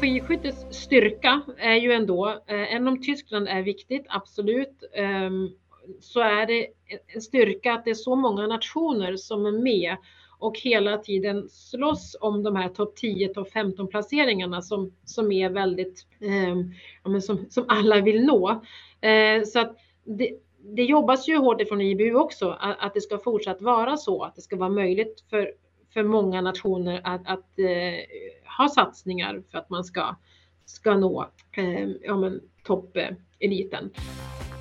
skidskyttets styrka är ju ändå, eh, även om Tyskland är viktigt, absolut, ehm, så är det en styrka att det är så många nationer som är med och hela tiden slåss om de här topp 10, topp 15 placeringarna som, som är väldigt, eh, ja, som, som alla vill nå. Eh, så att det, det jobbas ju hårt ifrån IBU också, att, att, det ska fortsatt vara så, att det ska vara möjligt för, för många nationer att, att eh, ha satsningar för att man ska, ska nå eh, ja, toppeliten. Eh,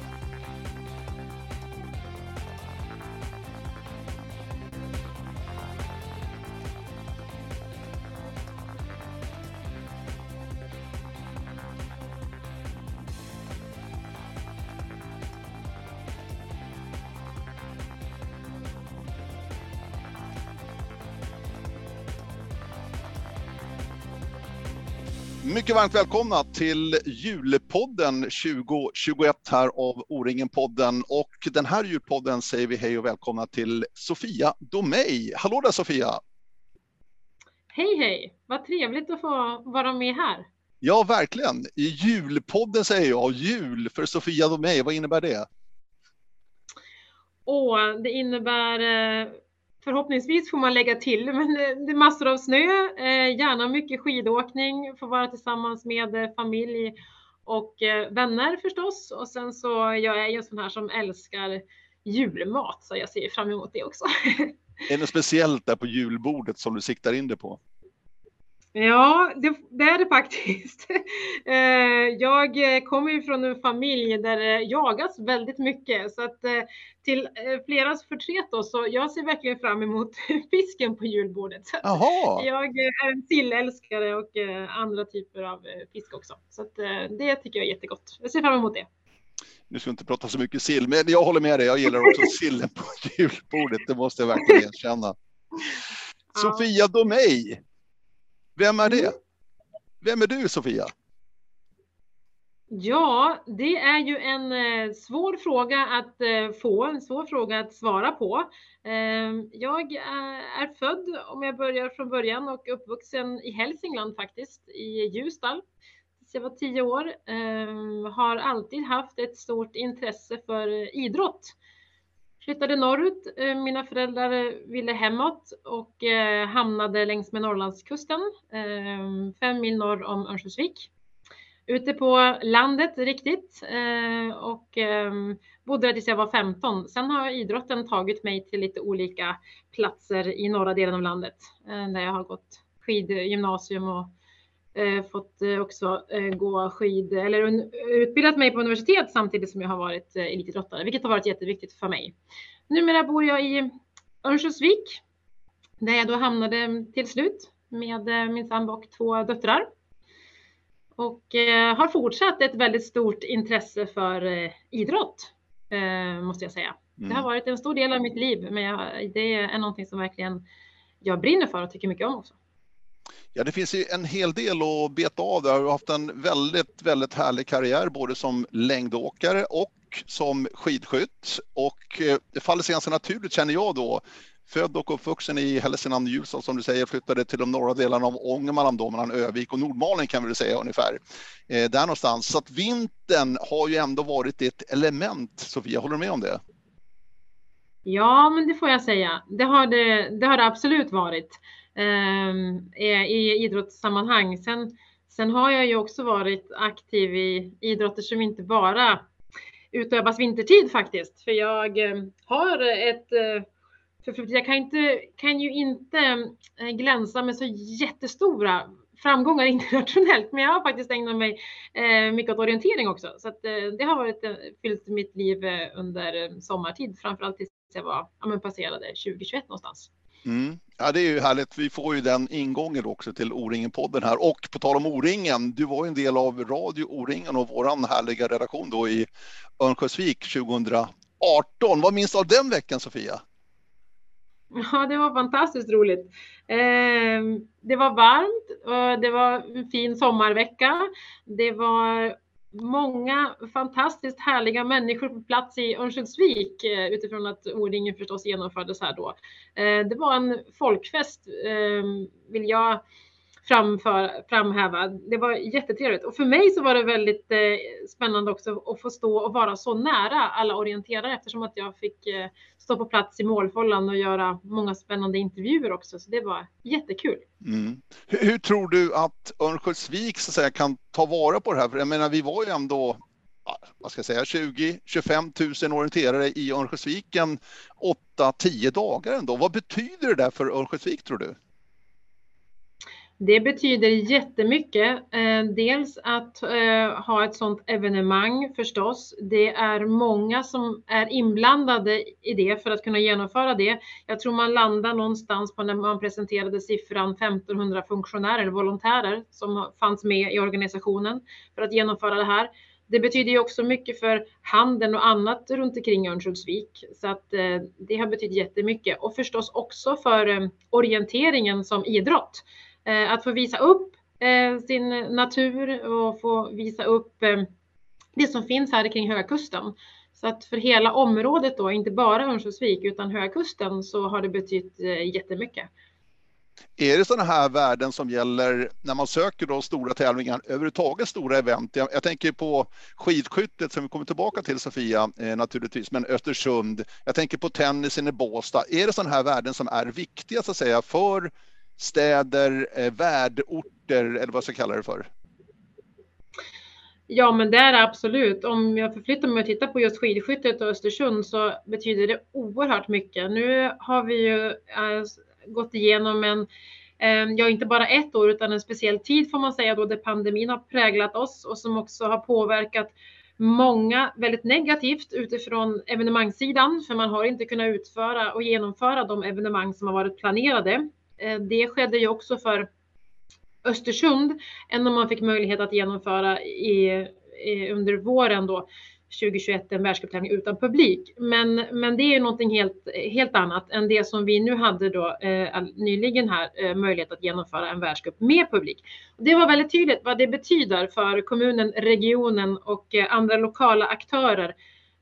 Mycket varmt välkomna till julpodden 2021 här av O-ringen-podden. Och den här julpodden säger vi hej och välkomna till Sofia Domej. Hallå där Sofia! Hej hej! Vad trevligt att få vara med här. Ja, verkligen. I julpodden säger jag, jul för Sofia Domej, vad innebär det? Åh, det innebär eh, Förhoppningsvis får man lägga till, men det är massor av snö, eh, gärna mycket skidåkning, få vara tillsammans med eh, familj och eh, vänner förstås. Och sen så, jag är ju en sån här som älskar julmat, så jag ser fram emot det också. Är det något speciellt där på julbordet som du siktar in det på? Ja, det, det, är det faktiskt. Eh, jag kommer ju från en familj där det jagas väldigt mycket så att eh, till eh, fleras förtret då, så jag ser verkligen fram emot fisken på julbordet. Jaha. Jag är en sillälskare och andra typer av fisk också. Så att det tycker jag är jättegott. Jag ser fram emot det. Nu ska vi inte prata så mycket sill, men jag håller med dig. Jag gillar också sillen på julbordet. Det måste jag verkligen erkänna. Ja. Sofia Domej, vem är det? Mm. Vem är du Sofia? Ja, det är ju en eh, svår fråga att eh, få, en svår fråga att svara på. Eh, jag är född, om jag börjar från början, och uppvuxen i Hälsingland faktiskt, i Ljusdal. jag var tio år. Har alltid haft ett stort intresse för idrott flyttade norrut. Eh, mina föräldrar eh, ville hemåt och eh, hamnade längs med Norrlandskusten, fem mil norr om Örnsköldsvik. Ute på landet riktigt och bodde där tills jag var 15. Sen har idrotten tagit mig till lite olika platser i norra delen av landet där jag har gått skidgymnasium och fått också gå skid eller utbildat mig på universitet samtidigt som jag har varit elitidrottare, vilket har varit jätteviktigt för mig. Numera bor jag i Örnsköldsvik där jag då hamnade till slut med min sambo och två döttrar. Och har fortsatt ett väldigt stort intresse för idrott, måste jag säga. Det har mm. varit en stor del av mitt liv, men det är någonting som verkligen jag brinner för och tycker mycket om också. Ja, det finns ju en hel del att beta av där. Du har haft en väldigt, väldigt härlig karriär, både som längdåkare och som skidskytt. Och eh, det faller sig ganska naturligt, känner jag då, född och uppvuxen i Hälsingland Ljusdal som du säger, flyttade till de norra delarna av Ångermanland då, mellan Övik och Nordmalen, kan vi väl säga ungefär. Eh, där någonstans. Så att vintern har ju ändå varit ett element. Sofia, håller du med om det? Ja, men det får jag säga. Det har det, det, har det absolut varit. Ehm, I idrottssammanhang. Sen, sen har jag ju också varit aktiv i idrotter som inte bara utövas vintertid faktiskt. För jag eh, har ett eh, förflutet. Jag kan, inte, kan ju inte eh, glänsa med så jättestora framgångar internationellt, men jag har faktiskt ägnat mig eh, mycket åt orientering också. Så att, eh, det har varit eh, fyllt mitt liv under sommartid, framförallt tills jag var ja, passerade 2021 någonstans. Mm. Ja, det är ju härligt. Vi får ju den ingången också till O-ringen-podden här. Och på tal om O-ringen, du var ju en del av Radio O-ringen och våran härliga redaktion då i Örnsköldsvik 2018. Vad minns du av den veckan, Sofia? Ja, det var fantastiskt roligt. Eh, det var varmt och det var en fin sommarvecka. Det var många fantastiskt härliga människor på plats i Örnsköldsvik eh, utifrån att O-ringen förstås genomfördes här då. Eh, det var en folkfest, eh, vill jag framför, framhäva. Det var jättetrevligt och för mig så var det väldigt eh, spännande också att få stå och vara så nära alla orienterare eftersom att jag fick eh, stå på plats i målfållan och göra många spännande intervjuer också. Så det var jättekul. Mm. Hur, hur, tror du att Örnsköldsvik så att säga, kan ta vara på det här? För jag menar, vi var ju ändå vad ska jag säga, 20-25 000 orienterare i Örnsköldsviken 8-10 dagar ändå. Vad betyder det där för Örnsköldsvik tror du? Det betyder jättemycket. Eh, dels att eh, ha ett sådant evenemang förstås. Det är många som är inblandade i det för att kunna genomföra det. Jag tror man landar någonstans på när man presenterade siffran 1500 funktionärer eller volontärer som fanns med i organisationen för att genomföra det här. Det betyder ju också mycket för handeln och annat runt omkring Örnsköldsvik så att eh, det har betytt jättemycket och förstås också för orienteringen som idrott. Eh, att få visa upp eh, sin natur och få visa upp eh, det som finns här kring Höga Kusten. Så att för hela området då, inte bara Örnsköldsvik utan Höga Kusten så har det betytt eh, jättemycket. Är det sådana här värden som gäller när man söker då stora tävlingar, överhuvudtaget stora event? Jag, jag tänker på skidskyttet som vi kommer tillbaka till Sofia eh, naturligtvis, men Östersund. Jag tänker på tennisen i Båstad. Är det sådana här värden som är viktiga så att säga för städer, eh, värdorter eller vad ska jag kalla det för? Ja, men det är det absolut. Om jag förflyttar mig och tittar på just skidskyttet och Östersund så betyder det oerhört mycket. Nu har vi ju äh, gått igenom en, eh, ja inte bara ett år utan en speciell tid får man säga då där pandemin har präglat oss och som också har påverkat många väldigt negativt utifrån evenemangssidan för man har inte kunnat utföra och genomföra de evenemang som har varit planerade. Eh, det skedde ju också för Östersund, än om man fick möjlighet att genomföra i, i under våren då 2021 en världscuptävling utan publik. Men, men det är ju någonting helt, helt annat än det som vi nu hade då eh, nyligen här eh, möjlighet att genomföra en världscup med publik. Det var väldigt tydligt vad det betyder för kommunen, regionen och eh, andra lokala aktörer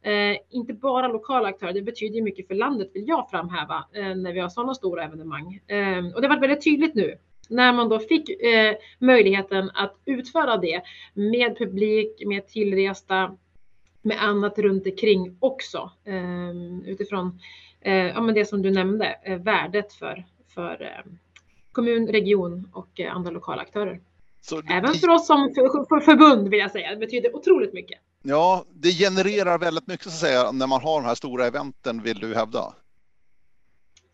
Eh, inte bara lokala aktörer, det betyder mycket för landet vill jag framhäva eh, när vi har sådana stora evenemang. Eh, och det var väldigt tydligt nu när man då fick eh, möjligheten att utföra det med publik, med tillresta, med annat runt omkring också eh, utifrån ja, men det som du nämnde, värdet för, för kommun, region och andra lokala aktörer. Så Även för oss som förbund vill jag säga, det betyder otroligt mycket. Ja, det genererar väldigt mycket så att säga när man har de här stora eventen vill du hävda?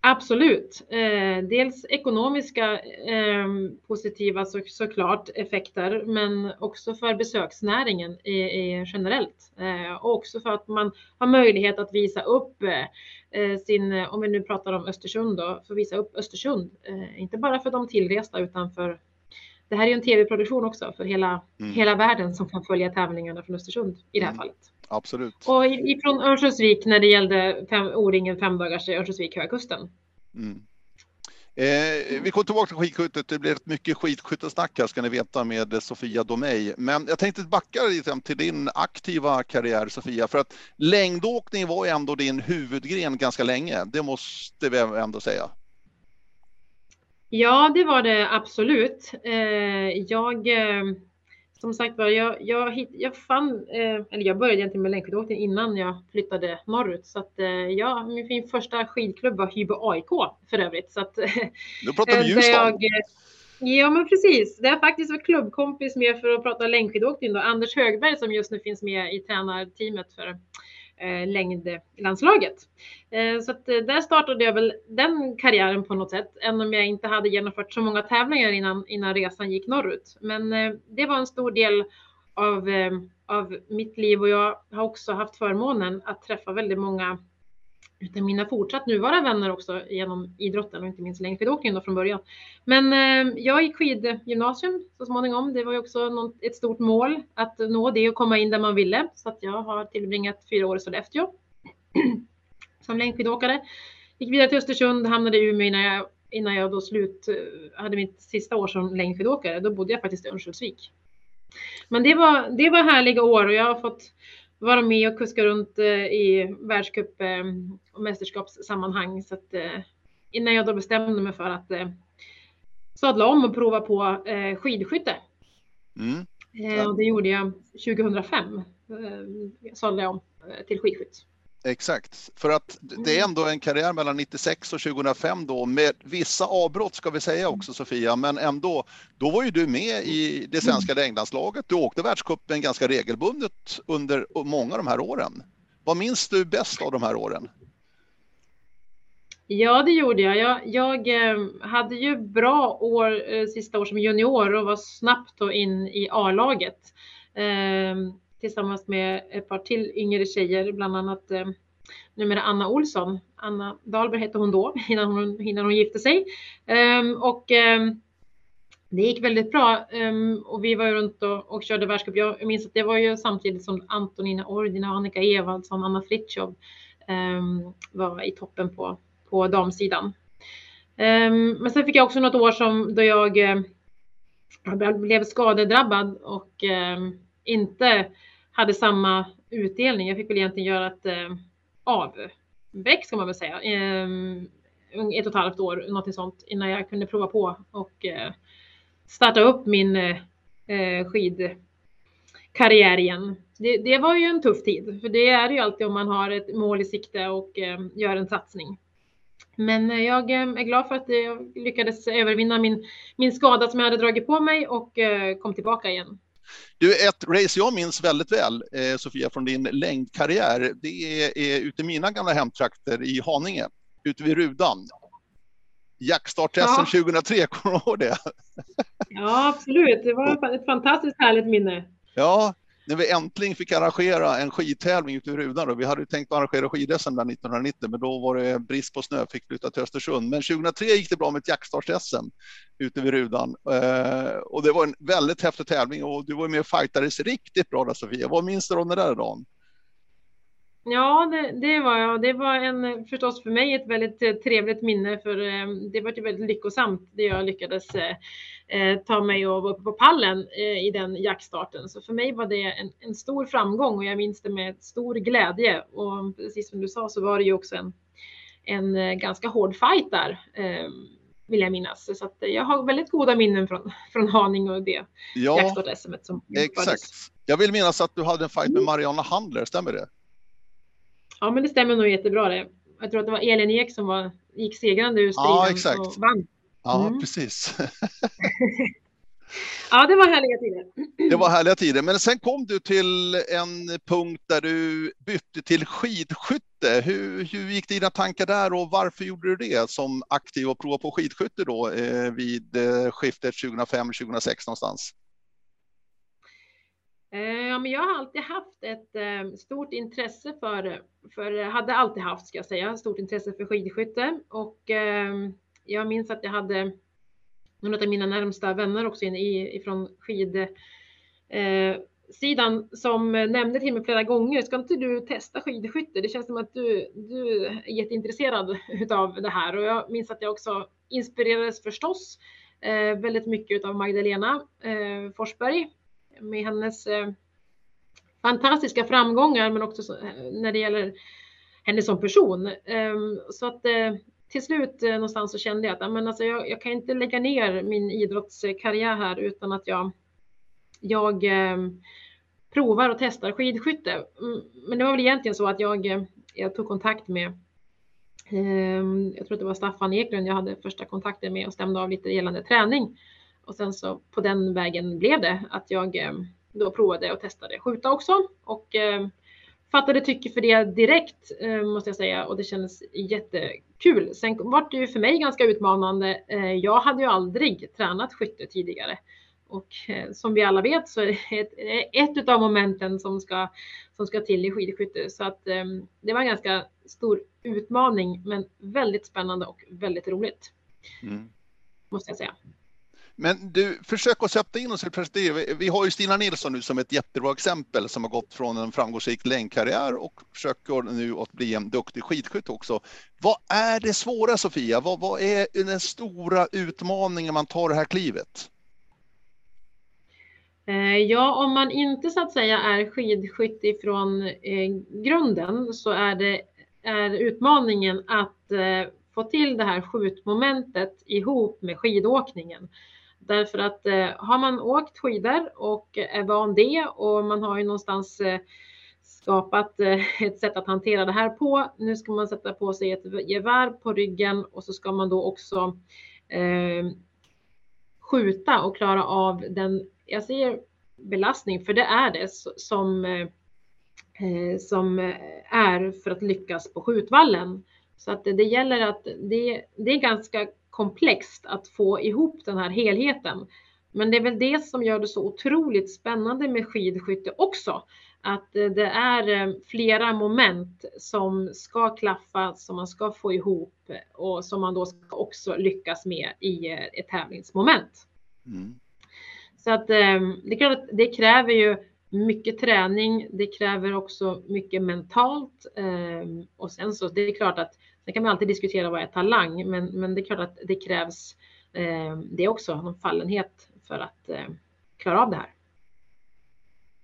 Absolut. Eh, dels ekonomiska eh, positiva så, såklart effekter, men också för besöksnäringen i, i generellt. Eh, och också för att man har möjlighet att visa upp eh, eh sin, om vi nu pratar om Östersund då, för att visa upp Östersund. Eh, inte bara för de tillresta utan för det här är ju en tv-produktion också för hela, mm. hela världen som kan följa tävlingarna från Östersund i det här mm. fallet. Absolut. Och ifrån Örnsköldsvik när det gällde fem, O-ringen femdagars Örnsköldsvik Höga Kusten. Mm. Eh, vi kommer tillbaka till skidskyttet. Det blir mycket skidskyttesnack här ska ni veta med Sofia Domey. Men jag tänkte backa lite till din aktiva karriär Sofia. För att längdåkning var ändå din huvudgren ganska länge. Det måste vi ändå säga. Ja, det var det absolut. Eh, jag, eh, som sagt var, jag, jag, jag fann, eh, eller jag började egentligen med längdskidåkning innan jag flyttade norrut. Så att ja, min första skidklubb var Hybo AIK för övrigt. Så att, Då pratar vi Ljusdal. Ja, men precis. Det är faktiskt var klubbkompis med för att prata längdskidåkning då, Anders Högberg som just nu finns med i tränarteamet för eh, längdlandslaget. Eh, så att, eh, där startade jag väl den karriären på något sätt, än om jag inte hade genomfört så många tävlingar innan, innan resan gick norrut. Men eh, det var en stor del av, eh, av mitt liv och jag har också haft förmånen att träffa väldigt många utan mina fortsatt nuvarande vänner också genom idrotten och inte minst längdskidåkningen från början. Men eh, jag gick skidgymnasium så småningom. Det var ju också något, ett stort mål att nå det och komma in där man ville. Så att jag har tillbringat fyra år i Sollefteå som längdskidåkare. Gick vidare till Östersund, hamnade i Umeå innan jag, innan jag då slut eh, hade mitt sista år som längdskidåkare. Då bodde jag faktiskt i Örnsköldsvik. Men det var, det var härliga år och jag har fått vara med och kuska runt eh, i världscup eh, och mästerskapssammanhang. Så att, eh, innan jag då bestämde mig för att sadla om och prova på skidskytte. Mm. Eh, och det gjorde jag 2005. Eh, sadlade jag om till skidskytt. Exakt, för att det är ändå en karriär mellan 96 och 2005 då med vissa avbrott ska vi säga också Sofia, men ändå, då var ju du med i det svenska längdlandslaget. Du åkte världscupen ganska regelbundet under många av de här åren. Vad minns du bäst av de här åren? Ja, det gjorde jag. Jag, jag eh, hade ju bra år, eh, sista år som junior och var snabbt då in i A-laget. Eh, tillsammans med ett par till yngre tjejer, bland annat eh, numera Anna Olsson. Anna Dahlberg hette hon då innan hon, innan hon gifte sig. Um, och um, det gick väldigt bra um, och vi var runt och, och körde världscup. Jag minns att det var ju samtidigt som Antonina Ordina, Annika Evaldsson, Anna Fritiof var i toppen på, på damsidan. men sen fick jag också något år som då jag jag blev skadedrabbad och inte hade samma utdelning. Jag fick väl egentligen göra ett eh, avbräck ska man väl säga. Eh, ett och ett halvt år, någonting sånt, innan jag kunde prova på och eh, starta upp min eh, eh, skidkarriär igen. Det, det, var ju en tuff tid, för det är det ju alltid om man har ett mål i sikte och eh, gör en satsning. Men eh, jag eh, är glad för att eh, jag lyckades övervinna min, min skada som jag hade dragit på mig och kom tillbaka igen. Du, ett race jag minns väldigt väl, eh, Sofia, från din längdkarriär, det är, är ute i mina gamla hemtrakter i Haninge, ute vid Rudan. Jackstarttesten ja. 2003, kommer du ihåg det? Ja, absolut. Det var ett fantastiskt härligt minne. Ja, när vi äntligen fick arrangera en skidtävling ute i Rudan. Då. Vi hade ju tänkt arrangera skid-SM 1990, men då var det brist på snö, fick flytta till Östersund. Men 2003 gick det bra med ett jaktstarts-SM ute vid Rudan. Eh, och det var en väldigt häftig tävling och du var med och fightades riktigt bra där Sofia. Vad minns du om den där dagen? Ja, det, det, var jag. Det var en, förstås för mig ett väldigt eh, trevligt minne för eh, det var ju väldigt lyckosamt det jag lyckades eh, ta mig och vara uppe på pallen eh, i den jaktstarten. Så för mig var det en, en, stor framgång och jag minns det med stor glädje. Och precis som du sa så var det ju också en, en ganska hård fight där vill jag minnas. Så jag har väldigt goda minnen från, från Haninge och det ja, jaktstart-SM som Exakt. Jag vill minnas att du hade en fight med Mariana Handler, stämmer det? Ja, men det stämmer nog jättebra det. Jag tror att det var Elin Ek som var, gick segrande ur striden ja, exakt. och vann. Ja, mm. precis. ja, det var härliga tider. Det var härliga tider, men sen kom du till en punkt där du bytte till skidskytte. Hur, hur gick dina tankar där och varför gjorde du det som aktiv och prova på skidskytte då eh, vid eh, skiftet 2005-2006 någonstans? Eh, ja, men jag har alltid haft ett eh, stort intresse för, för, hade alltid haft ska jag säga, stort intresse för skidskytte. Och eh, jag minns att jag hade några av mina närmsta vänner också i, ifrån skidsidan som nämnde till mig flera gånger, ska inte du testa skidskytte? Det känns som att du, du är jätteintresserad av det här. Och jag minns att jag också inspirerades förstås väldigt mycket av Magdalena Forsberg med hennes eh, fantastiska framgångar, men också eh, när det gäller henne som person. Ehm, så att eh, till slut någonstans så kände jag att men alltså, jag, jag kan inte lägga ner min idrottskarriär här utan att jag, jag ehm, provar och testar skidskytte. Mm, men det var väl egentligen så att jag, jag tog kontakt med ehm, jag tror att det var Staffan Eklund jag hade första kontakten med och stämde av lite gällande träning. Och sen så på den vägen blev det att jag eh, då provade och testade skjuta också och eh, fattade tycke för det direkt eh, måste jag säga och det kändes jättekul. Sen var det ju för mig ganska utmanande. Jag hade ju aldrig tränat skytte tidigare och som vi alla vet så är det ett, ett av momenten som ska, som ska till i skidskytte. Så att det var en ganska stor utmaning men väldigt spännande och väldigt roligt. Mm. Måste jag säga. Men du, försök att sätta in oss i perspektiv. Vi har ju Stina Nilsson nu som ett jättebra exempel som har gått från en framgångsrik längdkarriär och försöker nu att bli en duktig skidskytt också. Vad är det svåra Sofia? Vad, vad är den stora utmaningen man tar det här klivet? Eh, ja, om man inte så att säga är skidskytt ifrån eh, grunden så är det är utmaningen att eh, få till det här skjutmomentet ihop med skidåkningen. Därför att eh, har man åkt skidor och är van det och man har ju någonstans eh, skapat eh, ett sätt att hantera det här på. Nu ska man sätta på sig ett gevär på ryggen och så ska man då också eh, skjuta och klara av den, jag säger belastning, för det är det som, eh, eh, som är för att lyckas på skjutvallen. Så att det, det gäller att det, det är ganska komplext att få ihop den här helheten. Men det är väl det som gör det så otroligt spännande med skidskytte också. Att eh, det är eh, flera moment som ska klaffa, som man ska få ihop och som man då ska också lyckas med i eh, ett tävlingsmoment. Mm. Så att det är klart att det kräver ju mycket träning. Det kräver också mycket mentalt och sen så det är klart att Sen kan man alltid diskutera vad är talang, men, men det är klart att det krävs eh, det också, någon fallenhet för att eh, klara av det här.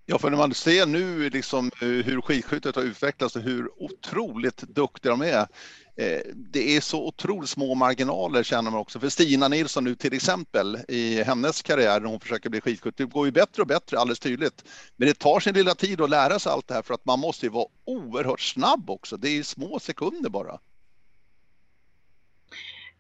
Ja, för när man ser nu liksom eh, hur skidskyttet har utvecklats och hur otroligt duktiga de är. Eh, det är så otroligt små marginaler känner man också. För Stina Nilsson nu till exempel i hennes karriär när hon försöker bli skidskytt. Det går ju bättre och bättre alldeles tydligt. Men det tar sin lilla tid att lära sig allt det här för att man måste ju vara oerhört snabb också. Det är små sekunder bara.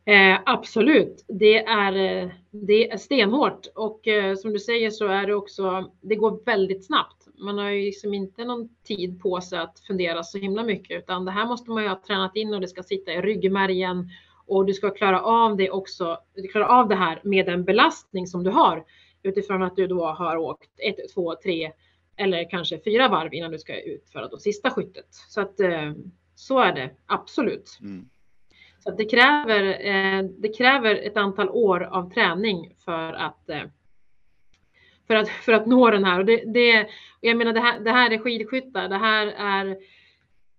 Eh, absolut, det är, eh, det är stenhårt och eh, som du säger så är det också, det går väldigt snabbt. Man har ju liksom inte någon tid på sig att fundera så himla mycket utan det här måste man ju ha tränat in och det ska sitta i ryggmärgen och du ska klara av det också, klara av det här med den belastning som du har utifrån att du då har åkt ett, två, tre eller kanske fyra varv innan du ska utföra då sista skyttet. Så att eh, så är det absolut. Mm. Så det, kräver, eh, det kräver ett antal år av träning för att, eh, för att, för att nå den här. Och det, det, jag menar, det här, det här är skidskyttar. Det här är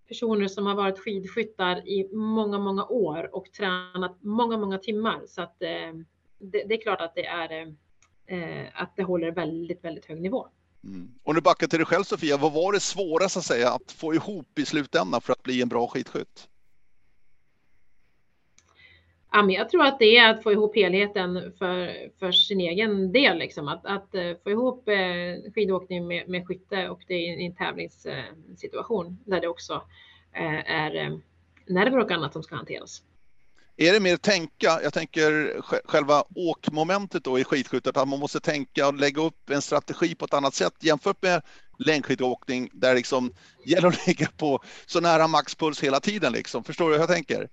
personer som har varit skidskyttar i många, många år och tränat många, många timmar. Så att eh, det, det är klart att det är eh, att det håller väldigt, väldigt hög nivå. Mm. Och nu backar till dig själv Sofia, vad var det svåraste att säga att få ihop i slutändan för att bli en bra skidskytt? Ja, men jag tror att det är att få ihop helheten för, för sin egen del. Liksom. Att, att eh, få ihop eh, skidåkning med, med skytte och det i en tävlingssituation där det också eh, är eh, nerver och annat som ska hanteras. Är det mer tänka, jag tänker själva åkmomentet då i skidskyttet, att man måste tänka och lägga upp en strategi på ett annat sätt jämfört med längdskidåkning där liksom gäller att ligga på så nära maxpuls hela tiden liksom. Förstår du hur jag tänker?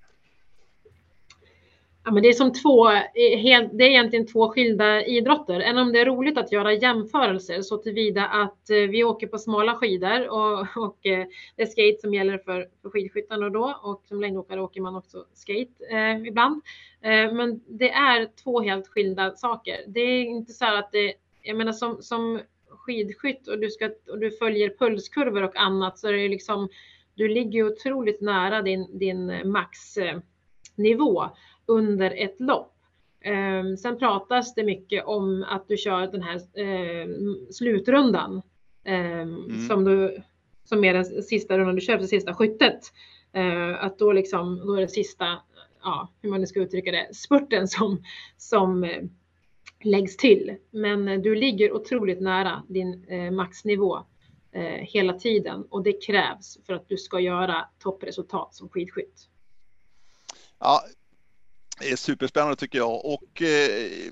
Ja, men det är som två, det är egentligen två skilda idrotter. Även om det är roligt att göra jämförelser så tillvida att eh, vi åker på smala skidor och, och eh, det är skate som gäller för, för skidskyttarna då och som längdåkare åker man också skate eh, ibland. Eh, men det är två helt skilda saker. Det är inte så här att det, jag menar som, som skidskytt och du, ska, och du följer pulskurvor och annat så är det liksom, du ligger otroligt nära din, din eh, maxnivå under ett lopp. Um, sen pratas det mycket om att du kör den här um, slutrundan um, mm. som, du, som är den sista rundan du kör för sista skyttet. Att då liksom, då är det sista, ja, hur man nu ska uttrycka det, spurten som, som uh, läggs till. Men uh, du ligger otroligt nära din uh, maxnivå hela tiden och det krävs för att du ska göra toppresultat som skidskytt. Ja, det är superspännande tycker jag och eh,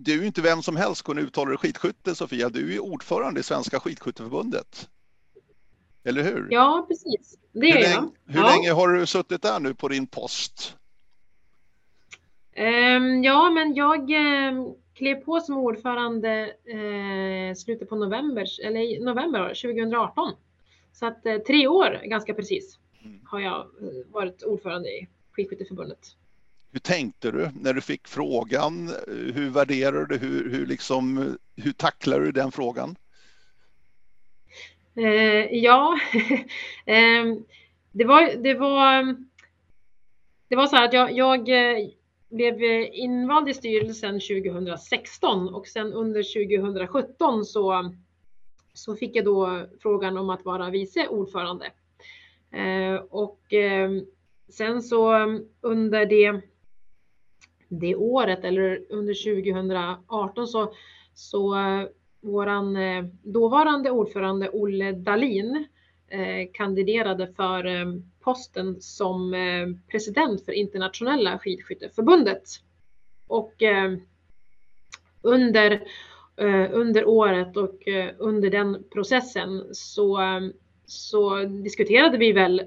du är ju inte vem som helst kunna uttala dig skidskytte Sofia. Du är ordförande i Svenska skidskytteförbundet. Eller hur? Ja, precis. Det hur är länge, jag. Hur ja. länge har du suttit där nu på din post? Um, ja, men jag um, klev på som ordförande uh, slutet på november, eller november 2018. Så att uh, tre år ganska precis mm. har jag uh, varit ordförande i Skidskytteförbundet. Hur tänkte du när du fick frågan? Hur värderar du hur, hur, liksom, hur tacklar du den frågan? Eh, ja, eh, det, var, det, var, det var så här att jag, jag eh, blev invald i styrelsen 2016 och sen under 2017 så, så fick jag då frågan om att vara vice ordförande. Eh, och eh, sen så under det, det året eller under 2018 så, så eh, våran eh, dåvarande ordförande Olle Dalin eh, kandiderade för posten som president för internationella skidskytteförbundet. Och under under året och under den processen så, så diskuterade vi väl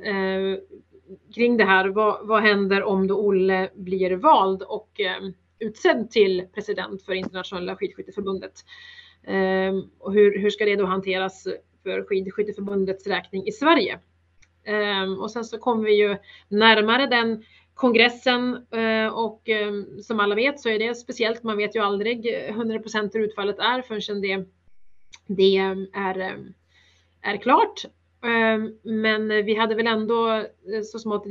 kring det här. Vad, vad händer om då Olle blir vald och eh, utsedd till president för internationella skidskytteförbundet? Ehm, och hur, hur ska det då hanteras för skidskytteförbundets räkning i Sverige? Ehm, och sen så kommer vi ju närmare den kongressen eh, och eh, som alla vet så är det speciellt. Man vet ju aldrig 100 hur utfallet är förrän det, det eh, är, eh, är klart. Ehm, men vi hade väl ändå eh, så smått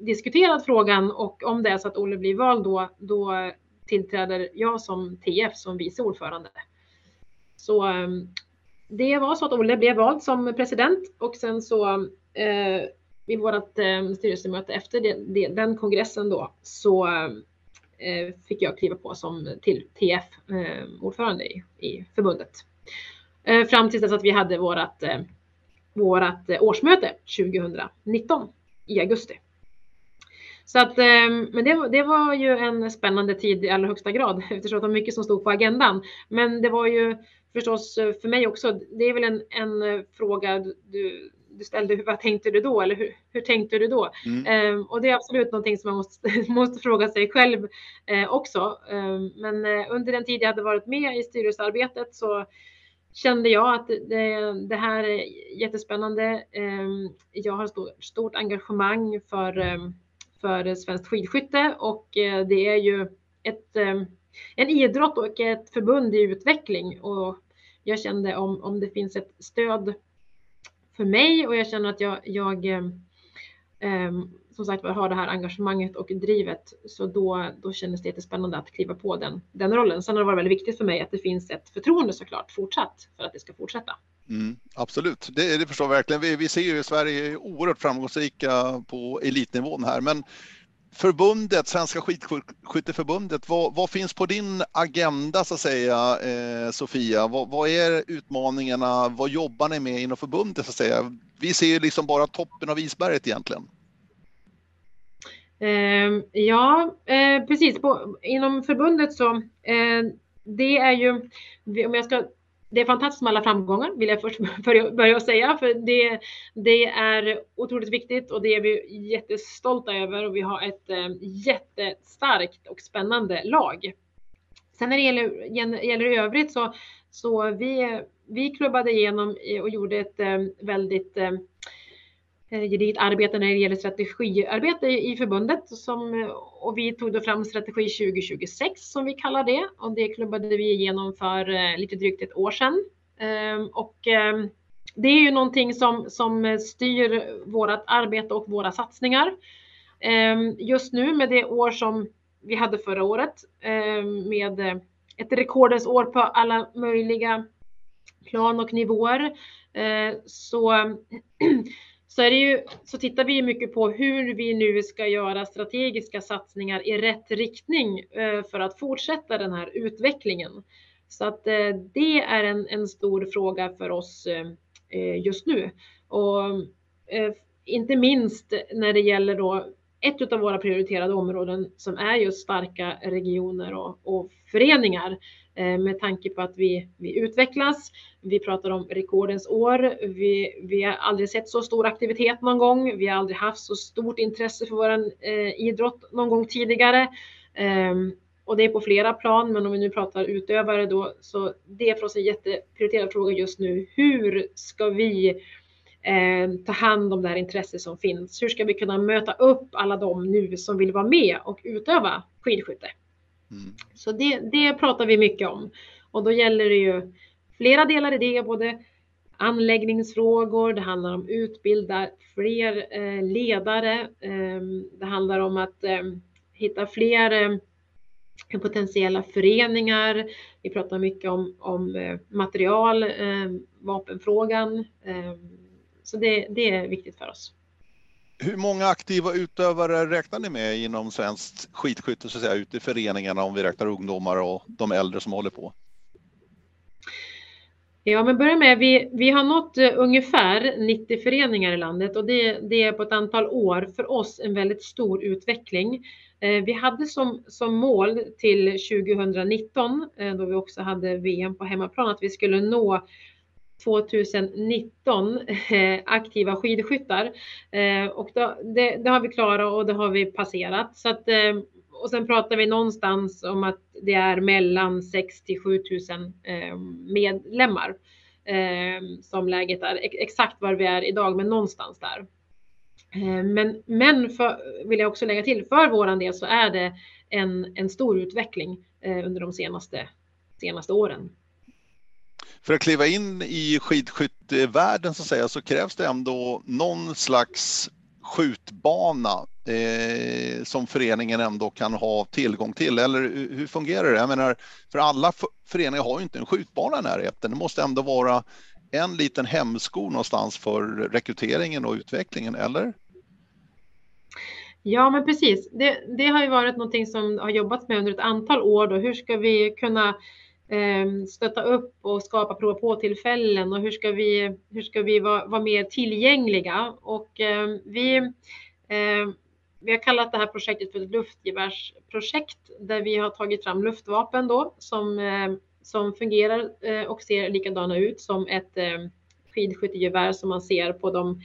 diskuterat frågan och om det är så att Olle blir vald då, då tillträder jag som TF som vice ordförande. Så ehm, det var så att Olle blev vald som president och sen så eh, vid vårt eh, styrelsemöte efter det, det, den kongressen då så eh, fick jag kliva på som till TF-ordförande ehm, i, i förbundet. Eh, fram tills dess att vi hade vårat, eh, vårat eh, årsmöte 2019 i augusti. Så att, men det, det, var ju en spännande tid i allra högsta grad eftersom det var mycket som stod på agendan. Men det var ju förstås för mig också, det är väl en, en fråga du, du ställde, vad tänkte du då? Eller hur, hur tänkte du då? Mm. Eh, och det är absolut någonting som man måste, måste fråga sig själv eh, också. Eh, men under den tid jag hade varit med i styrelsearbetet så kände jag att det, det här är jättespännande. Ehm, jag har stort, stort engagemang för, ehm, för svenskt skidskytte och eh, det är ju ett, ehm, en idrott och ett förbund i utveckling och jag kände om, om det finns ett stöd för mig och jag känner att jag, jag som sagt har det här engagemanget och drivet. Så då, då kändes det jättespännande att kliva på den, den rollen. Sen har det varit väldigt viktigt för mig att det finns ett förtroende såklart fortsatt för att det ska fortsätta. Mm, absolut, det, det förstår jag verkligen. Vi, vi ser ju i Sverige oerhört framgångsrika på elitnivån här, men förbundet, Svenska skidskytteförbundet, vad, vad, finns på din agenda så att säga, eh, Sofia? Vad, vad, är utmaningarna? Vad jobbar ni med inom förbundet så att säga? Vi ser ju liksom bara toppen av isberget egentligen. Eh, ja, eh, precis. På, inom förbundet så eh, det är ju, om jag ska det är fantastiskt med alla framgångar vill jag först börja, säga för det, det är otroligt viktigt och det är vi jättestolta över och vi har ett eh, jättestarkt och spännande lag. Sen när det gäller, gäller övrigt så, så vi, vi klubbade igenom och gjorde ett eh, väldigt Eh, Eh, gediget arbete när det gäller strategiarbete i förbundet som, eh, och vi tog då fram strategi 2026 som vi kallar det och det klubbade vi igenom för eh, lite drygt ett år sedan. Ehm, och ehm, det är ju någonting som, som styr vårt arbete och våra satsningar. Ehm, just nu med det år som vi hade förra året med ett rekordens år på alla möjliga plan och nivåer så så, är det ju, så tittar vi mycket på hur vi nu ska göra strategiska satsningar i rätt riktning eh, för att fortsätta den här utvecklingen. Så att eh, det är en, en stor fråga för oss eh, just nu. Och inte minst när det gäller då ett av våra prioriterade områden som är just starka regioner och, och föreningar eh, med tanke på att vi, vi utvecklas. Vi pratar om rekordens år. Vi, vi har aldrig sett så stor aktivitet någon gång. Vi har aldrig haft så stort intresse för vår eh, idrott någon gång tidigare. Eh, och det är på flera plan, men om vi nu pratar utövare då, så det är för oss en jätteprioriterad fråga just nu. Hur ska vi eh, ta hand om det här intresset som finns. Hur ska vi kunna möta upp alla de nu som vill vara med och utöva skidskytte? Mm. Så det, det pratar vi mycket om och då gäller det ju flera delar i det, både anläggningsfrågor, det handlar om utbilda fler eh, ledare, eh, det handlar om att eh, hitta fler eh, potentiella föreningar. Vi pratar mycket om, om eh, material, eh, vapenfrågan, så det, det är viktigt för oss. Hur många aktiva utövare räknar ni med inom svenskt skidskytte så att säga, ute i föreningarna om vi räknar ungdomar och de äldre som håller på? Ja, men börja med, vi, vi har nått uh, ungefär 90 föreningar i landet och det, det, är på ett antal år för oss en väldigt stor utveckling. Uh, vi hade som, som mål till 2019, uh, då vi också hade VM på hemmaplan, att vi skulle nå 2019 eh, aktiva skidskyttar eh, och då, det, det, har vi klarat och det har vi passerat. Så att, eh, och sen pratar vi någonstans om att det är mellan 6 till 7 000 medlemmar som läget är. Exakt var vi är idag, men någonstans där. Men, men för, vill jag också lägga till, för våran del så är det en, en stor utveckling under de senaste, senaste åren. För att kliva in i skidskyttevärlden så, säga, så krävs det ändå någon slags skjutbana eh, som föreningen ändå kan ha tillgång till? Eller hur fungerar det? Jag menar, för alla föreningar har ju inte en skjutbana i närheten. Det måste ändå vara en liten hämsko någonstans för rekryteringen och utvecklingen, eller? Ja, men precis. Det, det har ju varit någonting som har jobbats med under ett antal år. Då. Hur ska vi kunna Eh, stötta upp och skapa prova på tillfällen och hur ska vi, hur ska vi vara, vara mer tillgängliga? Och eh, vi, eh, vi har kallat det här projektet för ett luftgevärsprojekt där vi har tagit fram luftvapen då som, som fungerar och ser likadana ut som ett skidskyttegevär som man ser på de,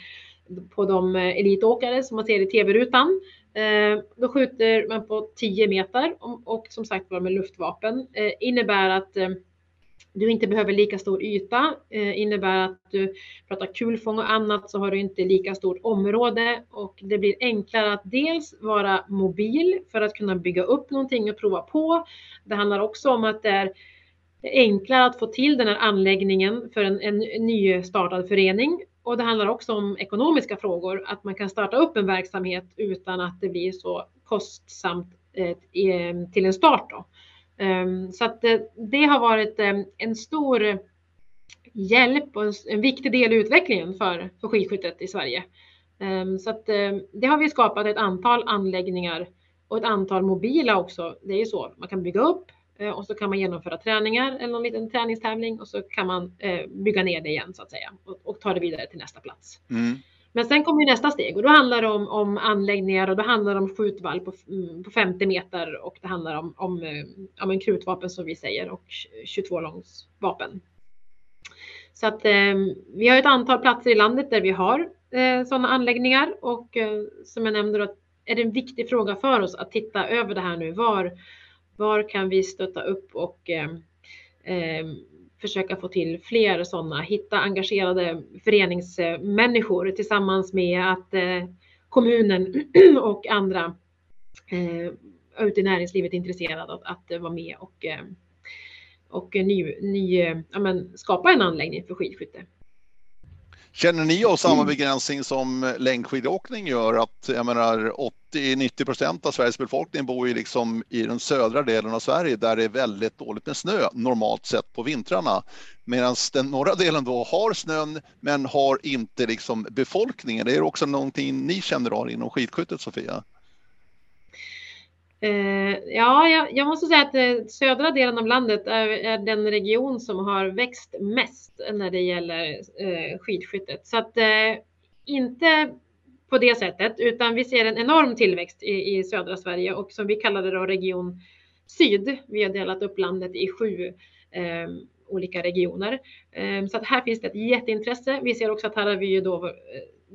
på de elitåkare som man ser i tv-rutan. Eh, då skjuter man på 10 meter och som sagt var med luftvapen. Eh, innebär att eh, du inte behöver lika stor yta, eh, innebär att du pratar kulfång och annat så har du inte lika stort område och det blir enklare att dels vara mobil för att kunna bygga upp någonting och prova på. Det handlar också om att det är enklare att få till den här anläggningen för en, en nystartad förening och det handlar också om ekonomiska frågor, att man kan starta upp en verksamhet utan att det blir så kostsamt eh, eh, till en start. Då. Ehm, så att det har varit eh, en stor hjälp och en viktig del i utvecklingen för, för skidskyttet i Sverige. Ehm, så att det har vi skapat ett antal anläggningar och ett antal mobila också. Det är ju så, man kan bygga upp och så kan man genomföra träningar eller någon liten träningstävling och så kan man eh, bygga ner det igen så att säga och, och ta det vidare till nästa plats. Mm. Men sen kommer nästa steg och då handlar det om, om anläggningar och då handlar det om skjutvalv på, mm, på 50 meter och det handlar om, om, eh, om en krutvapen som vi säger och 22 långs vapen. Så att eh, vi har ett antal platser i landet där vi har eh, sådana anläggningar och eh, som jag nämnde då är det en viktig fråga för oss att titta över det här nu. Var, var kan vi stötta upp och eh, eh, försöka få till fler sådana, hitta engagerade föreningsmänniskor tillsammans med att eh, kommunen och andra eh, ute i näringslivet är intresserade av att, att vara med och, eh, och ny, ny, ja, men, skapa en anläggning för skidskytte. Känner ni av samma mm. begränsning som längdskidåkning gör? Att jag menar 80-90 procent av Sveriges befolkning bor ju liksom i den södra delen av Sverige där det är väldigt dåligt med snö normalt sett på vintrarna. Medan den norra delen då har snön men har inte liksom befolkningen. Det är också någonting ni känner av inom skidskyttet Sofia? Eh, ja, jag, jag, måste säga att eh, södra delen av landet är, är, den region som har växt mest när det gäller eh, skidskyttet. Så att eh, inte på det sättet, utan vi ser en enorm tillväxt i, i södra Sverige och som vi kallar det då region syd. Vi har delat upp landet i sju eh, olika regioner. Eh, så att här finns det ett jätteintresse. Vi ser också att här har vi ju då eh,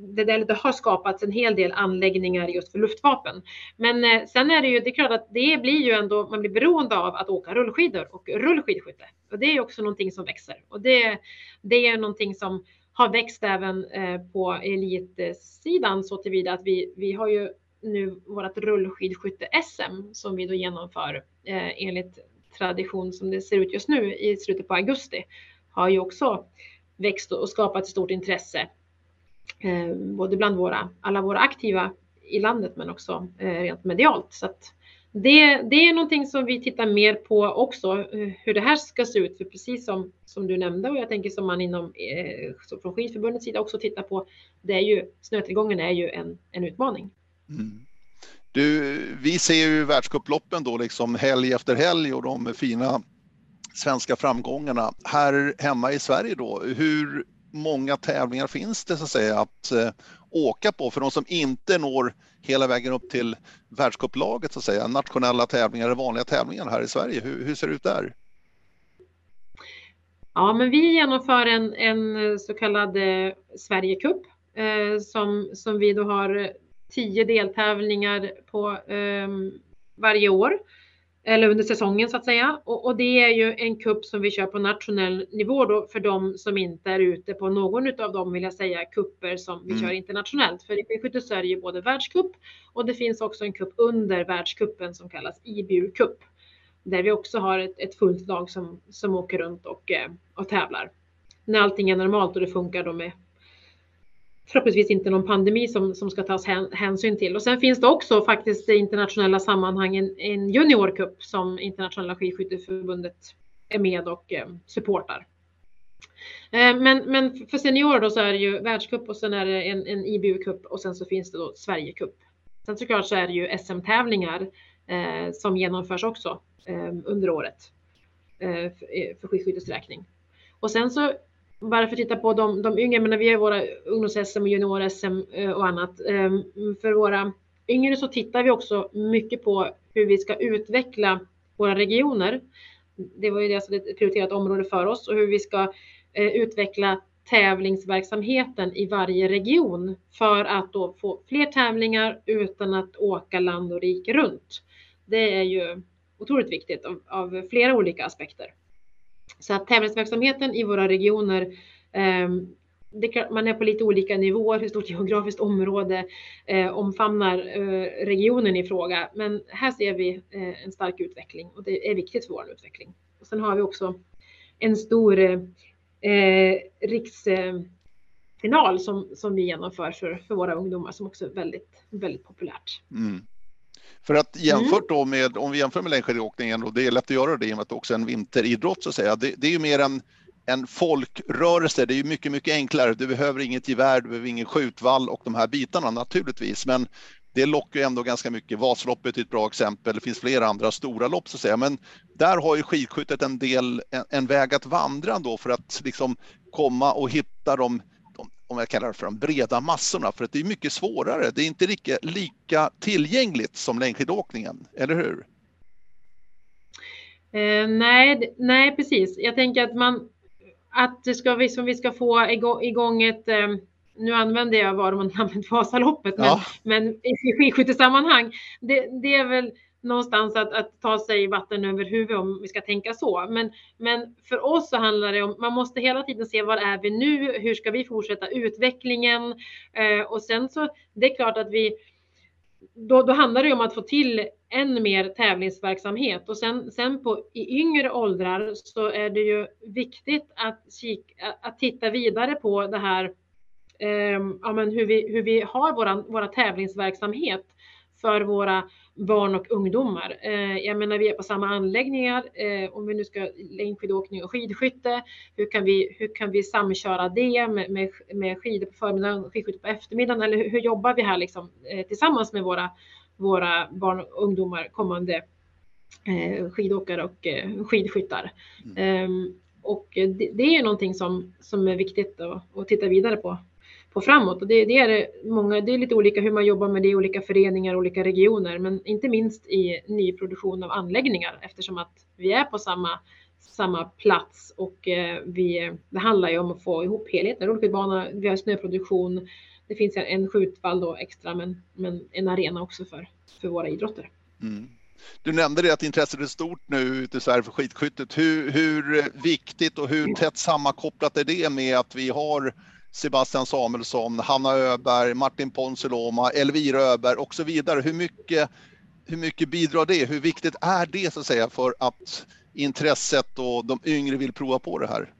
det, det har skapats en hel del anläggningar just för luftvapen. Men eh, sen är det ju, det är klart att det blir ju ändå, man blir beroende av att åka rullskidor och rullskidskytte. Och det är ju också någonting som växer. Och det, det är någonting som har växt även eh, på elitsidan så tillvida att vi, vi har ju nu vårt rullskidskytte-SM som vi då genomför eh, enligt tradition som det ser ut just nu i slutet på augusti har ju också växt och skapat stort intresse eh, både bland våra, alla våra aktiva i landet men också eh, rent medialt. Så att det, det är någonting som vi tittar mer på också, eh, hur det här ska se ut. För precis som, som du nämnde och jag tänker som man inom eh, från skidförbundets sida också tittar på, det är ju snötillgången är ju en, en utmaning. Mm. Du, vi ser ju världscuploppen då liksom helg efter helg och de fina svenska framgångarna. Här hemma i Sverige då, hur många tävlingar finns det så att säga att eh, åka på för de som inte når hela vägen upp till världscuplaget så att säga, nationella tävlingar eller vanliga tävlingar här i Sverige. Hur, hur ser det ut där? Ja, men vi genomför en, en eh, så kallad eh, Sverigecup eh, som, som vi då har tio deltävlingar på eh, varje år eller under säsongen så att säga. Och, och, det är ju en kupp som vi kör på nationell nivå då för de som inte är ute på någon av dem vill jag säga kupper som vi mm. kör internationellt. För i P70 så är det ju både världscup och det finns också en kupp under världskuppen som kallas IBU Cup. Där vi också har ett, ett fullt lag som, som åker runt och, eh, och tävlar. När allting är normalt och det funkar då med förhoppningsvis inte någon pandemi som, som ska tas hänsyn till. Och sen finns det också faktiskt i internationella sammanhang en, en juniorcup som internationella skidskytteförbundet är med och eh, supportar. Eh, men, men för seniorer då så är det ju världscup och sen är det en, en IBU-cup och sen så finns det då Sverigecup. Sen såklart så är det ju SM-tävlingar eh, som genomförs också eh, under året eh, för, eh, för skidskyttets räkning. Och sen så bara för att titta på de, de yngre, men vi har våra ungdoms-SM och junior-SM eh, och annat. Ehm, för våra yngre så tittar vi också mycket på hur vi ska utveckla våra regioner. Det var ju det som ett prioriterat område för oss och hur vi ska eh, utveckla tävlingsverksamheten i varje region för att då få fler tävlingar utan att åka land och rike runt. Det är ju otroligt viktigt av, av flera olika aspekter. Så att tävlingsverksamheten i våra regioner ehm, det, man är på lite olika nivåer, hur stort geografiskt område eh, omfamnar eh, regionen i fråga. Men här ser vi eh, en stark utveckling och det är viktigt för vår utveckling. Och sen har vi också en stor eh, riksfinal som, som vi genomför för, för våra ungdomar som också är väldigt, väldigt populärt. Mm. För att jämfört då med, om vi jämför med längdskidåkningen, och det är lätt att göra det i och med att det också är en vinteridrott så att säga, det, det är ju mer en, en folkrörelse. Det är ju mycket, mycket enklare. Du behöver inget gevär, du behöver ingen skjutvall och de här bitarna naturligtvis. Men det lockar ju ändå ganska mycket. Vasaloppet är ett bra exempel. Det finns flera andra stora lopp så att säga. Men där har ju skidskyttet en del, en, en väg att vandra då för att liksom komma och hitta de om jag kallar det för de breda massorna, för att det är mycket svårare. Det är inte lika, lika tillgängligt som längdskidåkningen, eller hur? Eh, nej, nej, precis. Jag tänker att man att det ska vi som vi ska få igång ett eh, nu använder jag varumärket Vasaloppet, men, ja. men i skidskyttesammanhang, det, det är väl någonstans att, att ta sig vatten över huvudet om vi ska tänka så. Men, men för oss så handlar det om, man måste hela tiden se var är vi nu? Hur ska vi fortsätta utvecklingen? Eh, och sen så, det är klart att vi, då, då handlar det om att få till än mer tävlingsverksamhet och sen, sen på, i yngre åldrar så är det ju viktigt att, kika, att titta vidare på det här, eh, ja, men hur, vi, hur vi har våran, våra tävlingsverksamhet för våra barn och ungdomar. Eh, jag menar, vi är på samma anläggningar. Eh, om vi nu ska längdskidåkning och skidskytte, hur kan vi, hur kan vi samköra det med, med, med skidor på förmiddagen och skidskytte på eftermiddagen? Eller hur, hur jobbar vi här liksom, eh, tillsammans med våra, våra barn och ungdomar, kommande skidåkare och skidskyttar? Mm. Ehm, och det, det, är någonting som, som är viktigt att, att titta vidare på på framåt. Och det, det, är många, det är lite olika hur man jobbar med det i olika föreningar, olika regioner, men inte minst i nyproduktion av anläggningar eftersom att vi är på samma, samma plats och eh, vi, det handlar ju om att få ihop helheten. Rullskidbana, vi har snöproduktion, det finns en skjutvall då extra, men, men en arena också för, för våra idrotter. Mm. Du nämnde det att intresset är stort nu ute i Sverige för skidskyttet. Hur, hur viktigt och hur tätt sammankopplat är det med att vi har Sebastian Samuelsson, Hanna Öberg, Martin Ponsiluoma, Elvira Öberg och så vidare. Hur mycket, hur mycket bidrar det? Hur viktigt är det så att säga för att intresset och de yngre vill prova på det här?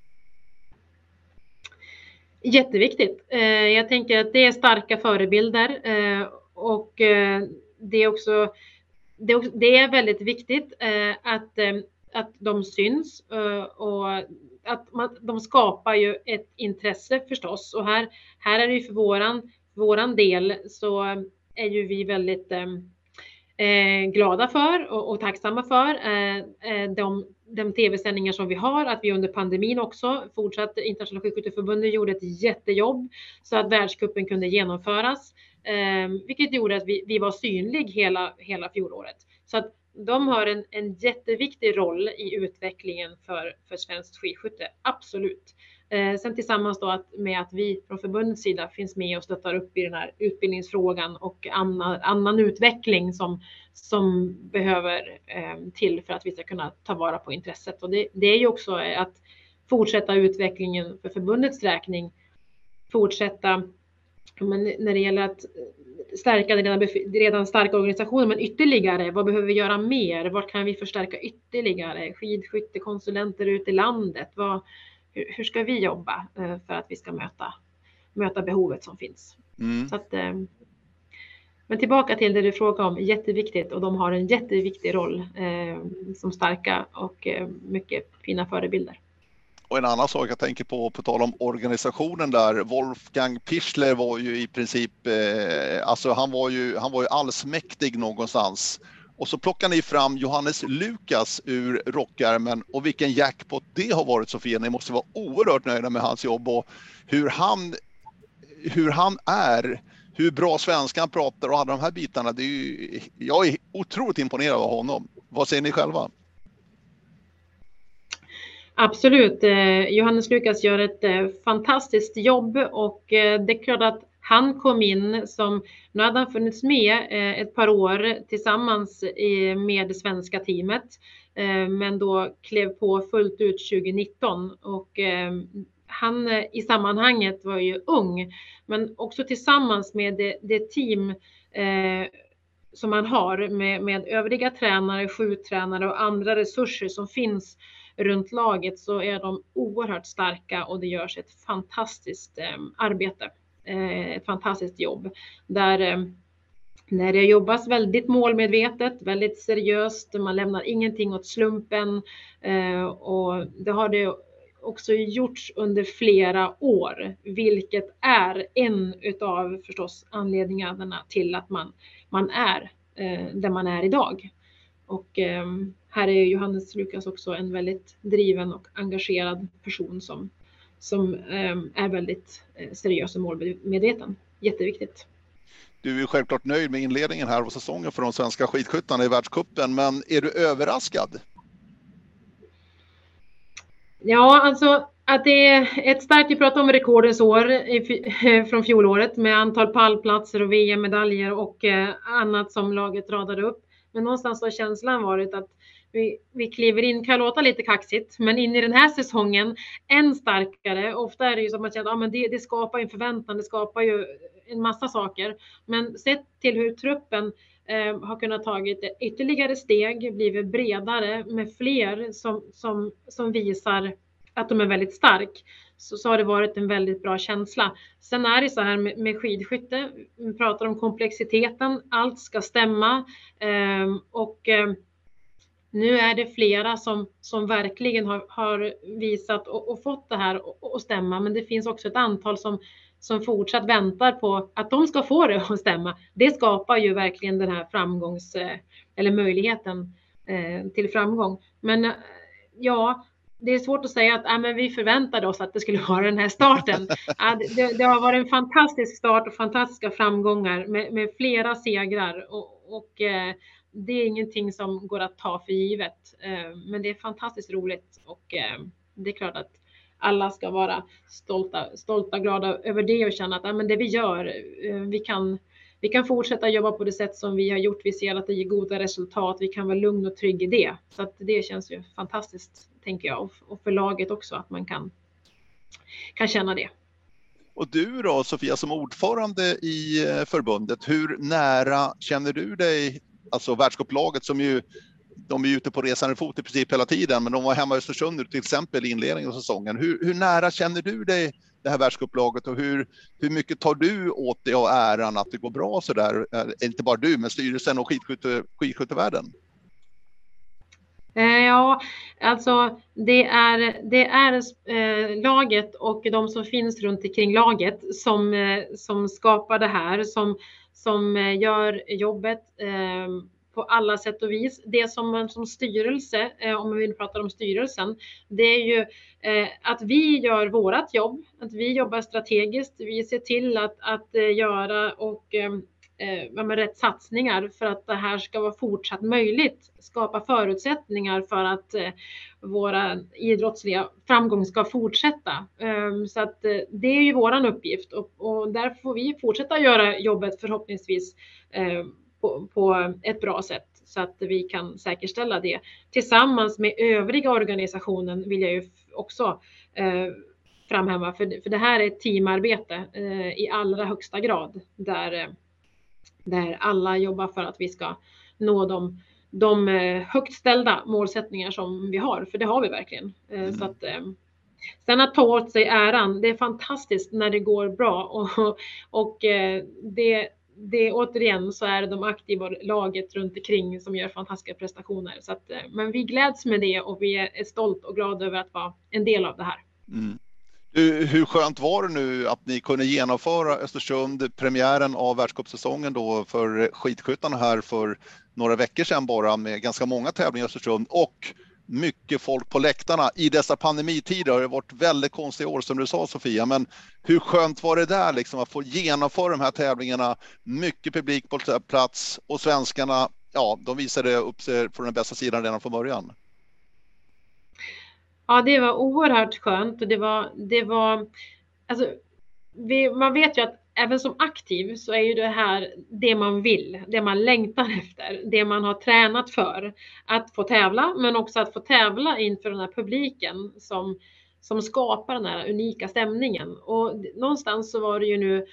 Jätteviktigt. Eh, jag tänker att det är starka förebilder eh, och eh, det är också det, är väldigt viktigt att, att de syns eh, och att man, de skapar ju ett intresse förstås. Och här, här är det ju för våran, våran del så är ju vi väldigt eh, eh glada för och, och tacksamma för eh, eh, de de tv-sändningar som vi har, att vi under pandemin också fortsatt Internationella sjuksköterskeförbundet gjorde ett jättejobb så att världskuppen kunde genomföras, eh, vilket gjorde att vi, vi var synlig hela, hela fjolåret. Så att de har en, en jätteviktig roll i utvecklingen för, för svenskt skidskytte, absolut. Eh, sen tillsammans då att, med att vi från förbundets sida finns med och stöttar upp i den här utbildningsfrågan och annan, annan utveckling som, som behöver eh, till för att vi ska kunna ta vara på intresset. Och det, det är ju också att fortsätta utvecklingen för förbundets räkning, fortsätta men när det gäller att stärka den redan, redan starka organisationen, men ytterligare, vad behöver vi göra mer? Vad kan vi förstärka ytterligare? Skidskyttekonsulenter ute i landet, vad, hur, hur, ska vi jobba eh, för att vi ska möta, möta behovet som finns? Mm. Så att, eh, men tillbaka till det du frågade om, jätteviktigt och de har en jätteviktig roll eh, som starka och eh, mycket fina förebilder. Och en annan sak jag tänker på, på tal om organisationen där, Wolfgang Pichler var ju i princip, eh, alltså han var ju, han var ju allsmäktig någonstans. Och så plockar ni fram Johannes Lukas ur rockärmen och vilken jackpot det har varit Sofia. Ni måste vara oerhört nöjda med hans jobb och hur han, hur han är, hur bra svenska han pratar och alla de här bitarna. Det är ju, jag är otroligt imponerad av honom. Vad säger ni själva? Absolut. Eh, Johannes Lukas gör ett eh, fantastiskt jobb och eh, det är klart att han kom in som, nu hade han funnits med ett par år tillsammans med det svenska teamet, men då klev på fullt ut 2019 och han i sammanhanget var ju ung, men också tillsammans med det, det team som han har med, med övriga tränare, skjuttränare och andra resurser som finns runt laget så är de oerhört starka och det görs ett fantastiskt eh, arbete. Eh, ett fantastiskt jobb där eh, när det jobbas väldigt målmedvetet, väldigt seriöst, man lämnar ingenting åt slumpen eh, och det har det också gjorts under flera år, vilket är en utav förstås anledningarna till att man, man är eh, där man är idag. Och här är Johannes Lukas också en väldigt driven och engagerad person som, som ehm, är väldigt eh, seriös och målmedveten. Jätteviktigt. Du är självklart nöjd med inledningen här av säsongen för de svenska skidskyttarna i världskuppen, men är du överraskad? Ja, alltså att det är ett starkt, vi pratar om rekordens år från fjolåret med antal pallplatser och VM-medaljer och eh, annat som laget radade upp. Men någonstans har känslan varit att vi, vi kliver in, kan låta lite kaxigt, men in i den här säsongen än starkare. Ofta är det ju som att man känner att det, det skapar en förväntan, det skapar ju en massa saker. Men sett till hur truppen eh, har kunnat tagit ytterligare steg, blivit bredare med fler som, som, som visar att de är väldigt stark så, så har det varit en väldigt bra känsla. Sen är det så här med, med skidskytte, vi pratar om komplexiteten, allt ska stämma eh, och eh, nu är det flera som, som verkligen har, har visat och, och, fått det här att stämma, men det finns också ett antal som, som fortsatt väntar på att de ska få det att stämma. Det skapar ju verkligen den här framgångs eh, eller möjligheten eh, till framgång. Men eh, ja, det är svårt att säga att äh, men vi förväntade oss att det skulle vara den här starten. Äh, det, det, har varit en fantastisk start och fantastiska framgångar med, med flera segrar och, och eh, det är ingenting som går att ta för givet, eh, men det är fantastiskt roligt och eh, det är klart att alla ska vara stolta, stolta, glada över det och känna att äh, men det vi gör, eh, vi kan, vi kan fortsätta jobba på det sätt som vi har gjort. Vi ser att det ger goda resultat. Vi kan vara lugn och trygg i det. Så att det känns ju fantastiskt, tänker jag, och för laget också att man kan, kan känna det. Och du då Sofia som ordförande i eh, förbundet, hur nära känner du dig alltså världscupslaget som ju de är ute på resande fot i princip hela tiden, men de var hemma i Östersund till exempel i inledningen av säsongen. Hur, hur nära känner du dig det här världscuplaget och hur, hur mycket tar du åt dig av äran att det går bra så där? Eh, inte bara du, men styrelsen och skidskytte, skidskyttevärlden? Eh, ja, alltså det är, det är eh, laget och de som finns runt omkring laget som, eh, som skapar det här, som, som eh, gör jobbet eh, på alla sätt och vis. Det som man som styrelse, eh, om man vill prata om styrelsen, det är ju eh, att vi gör vårat jobb, att vi jobbar strategiskt, vi ser till att, att eh, göra och ehm, eh, med rätt satsningar för att det här ska vara fortsatt möjligt. Skapa förutsättningar för att våra idrottsliga framgång ska fortsätta. Ehm, så att det är ju våran uppgift och, och där får vi fortsätta göra jobbet förhoppningsvis ehm, på, på ett bra sätt så att vi kan säkerställa det. Tillsammans med övriga organisationen vill jag ju också eh, framhäva, för, för det här är ett teamarbete eh, i allra högsta grad där eh, där alla jobbar för att vi ska nå de, de eh, högt ställda målsättningar som vi har, för det har vi verkligen. Eh, mm. Så att, eh, sen att ta åt sig äran, det är fantastiskt när det går bra och, och det, det återigen så är det de aktiva laget runt omkring som gör fantastiska prestationer. Så att, eh, men vi gläds med det och vi är stolta och glada över att vara en del av det här. Mm. Hur skönt var det nu att ni kunde genomföra Östersund, premiären av världscupsäsongen då för skidskyttarna här för några veckor sedan bara med ganska många tävlingar i Östersund och mycket folk på läktarna. I dessa pandemitider har det varit väldigt konstiga år som du sa Sofia, men hur skönt var det där liksom att få genomföra de här tävlingarna? Mycket publik på plats och svenskarna, ja, de visade upp sig från den bästa sidan redan från början. Ja, det var oerhört skönt och det var, det var, alltså, vi, man vet ju att även som aktiv så är ju det här det man vill, det man längtar efter, det man har tränat för. Att få tävla, men också att få tävla inför den här publiken som, som skapar den här unika stämningen. Och någonstans så var det ju nu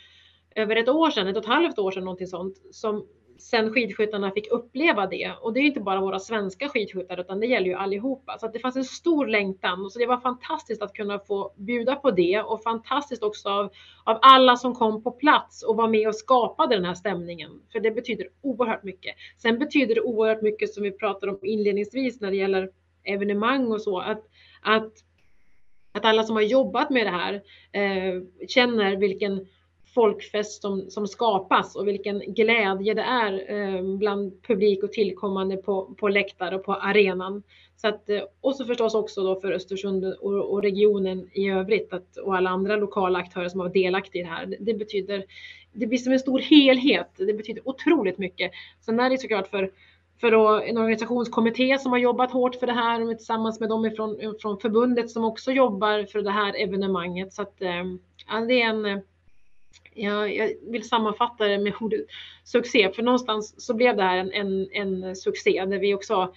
över ett år sedan, ett och ett halvt år sedan någonting sånt, som sen skidskyttarna fick uppleva det. Och det är inte bara våra svenska skidskyttar utan det gäller ju allihopa. Så att det fanns en stor längtan. Så det var fantastiskt att kunna få bjuda på det och fantastiskt också av, av alla som kom på plats och var med och skapade den här stämningen. För det betyder oerhört mycket. Sen betyder det oerhört mycket som vi pratade om inledningsvis när det gäller evenemang och så. Att, att, att alla som har jobbat med det här eh, känner vilken folkfest som, som skapas och vilken glädje det är eh, bland publik och tillkommande på, på läktare och på arenan. Så att, eh, och så förstås också då för Östersund och, och regionen i övrigt att, och alla andra lokala aktörer som har varit delaktiga i det här. Det, det, betyder, det blir som en stor helhet. Det betyder otroligt mycket. Sen är det såklart för för då en organisationskommitté som har jobbat hårt för det här tillsammans med dem ifrån, från förbundet som också jobbar för det här evenemanget. Så att, eh, ja, det är en eh, jag, jag vill sammanfatta det med ordet succé, för någonstans så blev det här en, en, en succé där vi också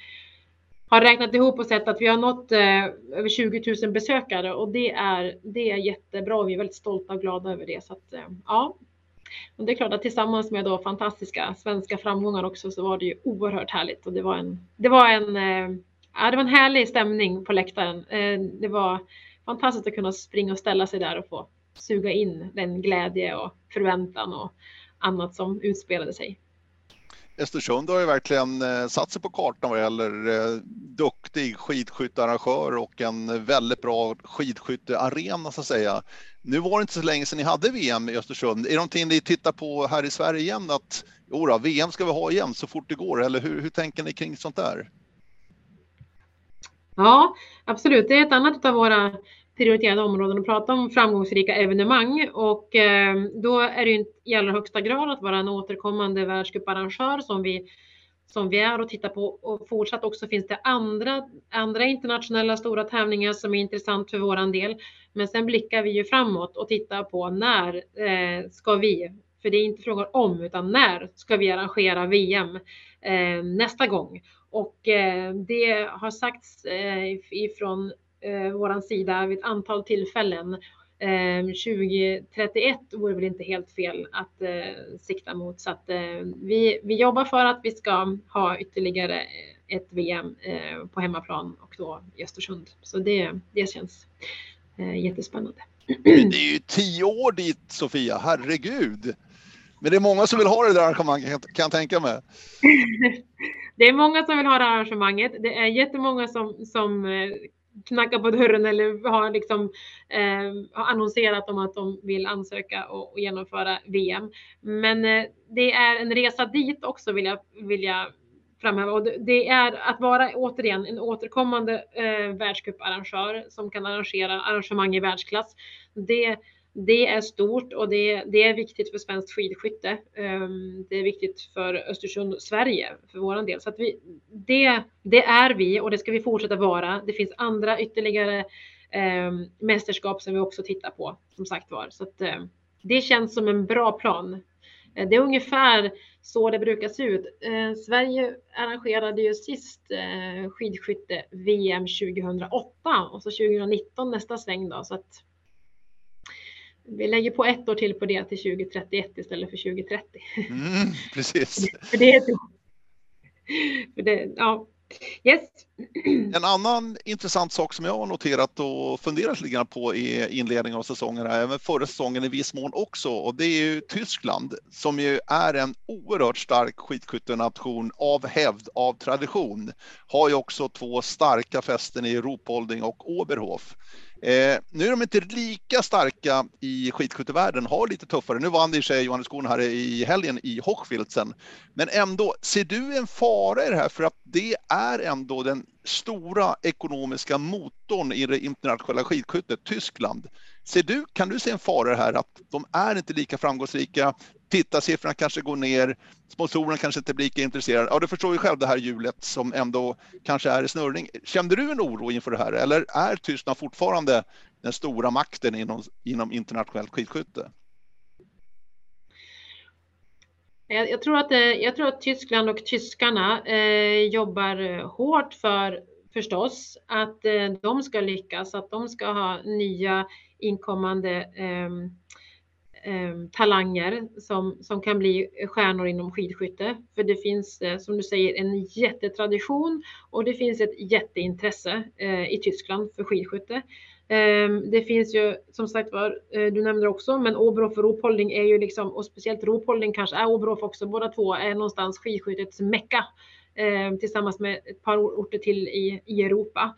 har räknat ihop och sett att vi har nått eh, över 20 000 besökare och det är, det är jättebra. och Vi är väldigt stolta och glada över det. Så att, eh, ja. Och det är klart att tillsammans med då fantastiska svenska framgångar också så var det ju oerhört härligt och det var en, det var en, eh, ja, det var en härlig stämning på läktaren. Eh, det var fantastiskt att kunna springa och ställa sig där och få suga in den glädje och förväntan och annat som utspelade sig. Östersund har ju verkligen eh, satt sig på kartan vad gäller eh, duktig skidskyttearrangör och en väldigt bra skidskyttearena så att säga. Nu var det inte så länge sedan ni hade VM i Östersund. Är det någonting ni tittar på här i Sverige igen att jo VM ska vi ha igen så fort det går eller hur, hur tänker ni kring sånt där? Ja, absolut. Det är ett annat av våra prioriterade områden och prata om framgångsrika evenemang och eh, då är det ju i allra högsta grad att vara en återkommande världscuparrangör som vi som vi är och tittar på och fortsatt också finns det andra, andra internationella stora tävlingar som är intressant för våran del. Men sen blickar vi ju framåt och tittar på när eh, ska vi, för det är inte frågan om utan när ska vi arrangera VM eh, nästa gång? Och eh, det har sagts eh, ifrån eh, våran sida vid ett antal tillfällen. Eh, 2031 vore väl inte helt fel att eh, sikta mot så att eh, vi, vi jobbar för att vi ska ha ytterligare ett VM eh, på hemmaplan och då i Östersund. Så det, det känns eh, jättespännande. Det är ju tio år dit Sofia, herregud. Men det är många som vill ha det där arrangemanget kan jag tänka mig. det är många som vill ha det här arrangemanget. Det är jättemånga som, som knacka på dörren eller har, liksom, eh, har annonserat om att de vill ansöka och, och genomföra VM. Men eh, det är en resa dit också vill jag, vill jag framhäva. Och det är att vara återigen en återkommande eh, världscuparrangör som kan arrangera arrangemang i världsklass. Det, det är stort och det, det är viktigt för svenskt skidskytte. Ehm, det är viktigt för Östersund, Sverige, för våran del. Så att vi, det, det är vi och det ska vi fortsätta vara. Det finns andra ytterligare eh, mästerskap som vi också tittar på, som sagt var. Så att, eh, det känns som en bra plan. Eh, det är ungefär så det brukar se ut. Eh, Sverige arrangerade ju sist eh, skidskytte-VM 2008 och så 2019 nästa sväng då. Så att vi lägger på ett år till på det till 2031 istället för 2030. Mm, precis. för det för det, ja. Yes. En annan intressant sak som jag har noterat och funderat lite grann på i inledningen av säsongen, även förra säsongen i viss mån också, och det är ju Tyskland som ju är en oerhört stark skidskyttenation av hävd, av tradition, har ju också två starka fästen i Ruhpolding och Oberhof. Eh, nu är de inte lika starka i skidskyttevärlden, har lite tuffare. Nu vann i sig Johannes Korn här i helgen i Hochfilzen. Men ändå, ser du en fara i det här? För att det är ändå den stora ekonomiska motorn i det internationella skidskyttet, Tyskland. Ser du, kan du se en fara i det här att de är inte lika framgångsrika? Tittarsiffrorna kanske går ner, sponsorerna kanske inte blir lika intresserade. Ja, du förstår ju själv det här hjulet som ändå kanske är i snurrning. Kände du en oro inför det här eller är Tyskland fortfarande den stora makten inom, inom internationellt skidskytte? Jag, jag, tror att, eh, jag tror att Tyskland och tyskarna eh, jobbar hårt för förstås att eh, de ska lyckas, att de ska ha nya inkommande eh, Ehm, talanger som, som kan bli stjärnor inom skidskytte. För det finns, eh, som du säger, en jättetradition och det finns ett jätteintresse eh, i Tyskland för skidskytte. Ehm, det finns ju som sagt var, eh, du nämnde också, men Oberhof och Ruhpolding är ju liksom, och speciellt Ruhpolding kanske är Oberhof också, båda två är någonstans skidskyttets mecka ehm, tillsammans med ett par orter till i, i Europa.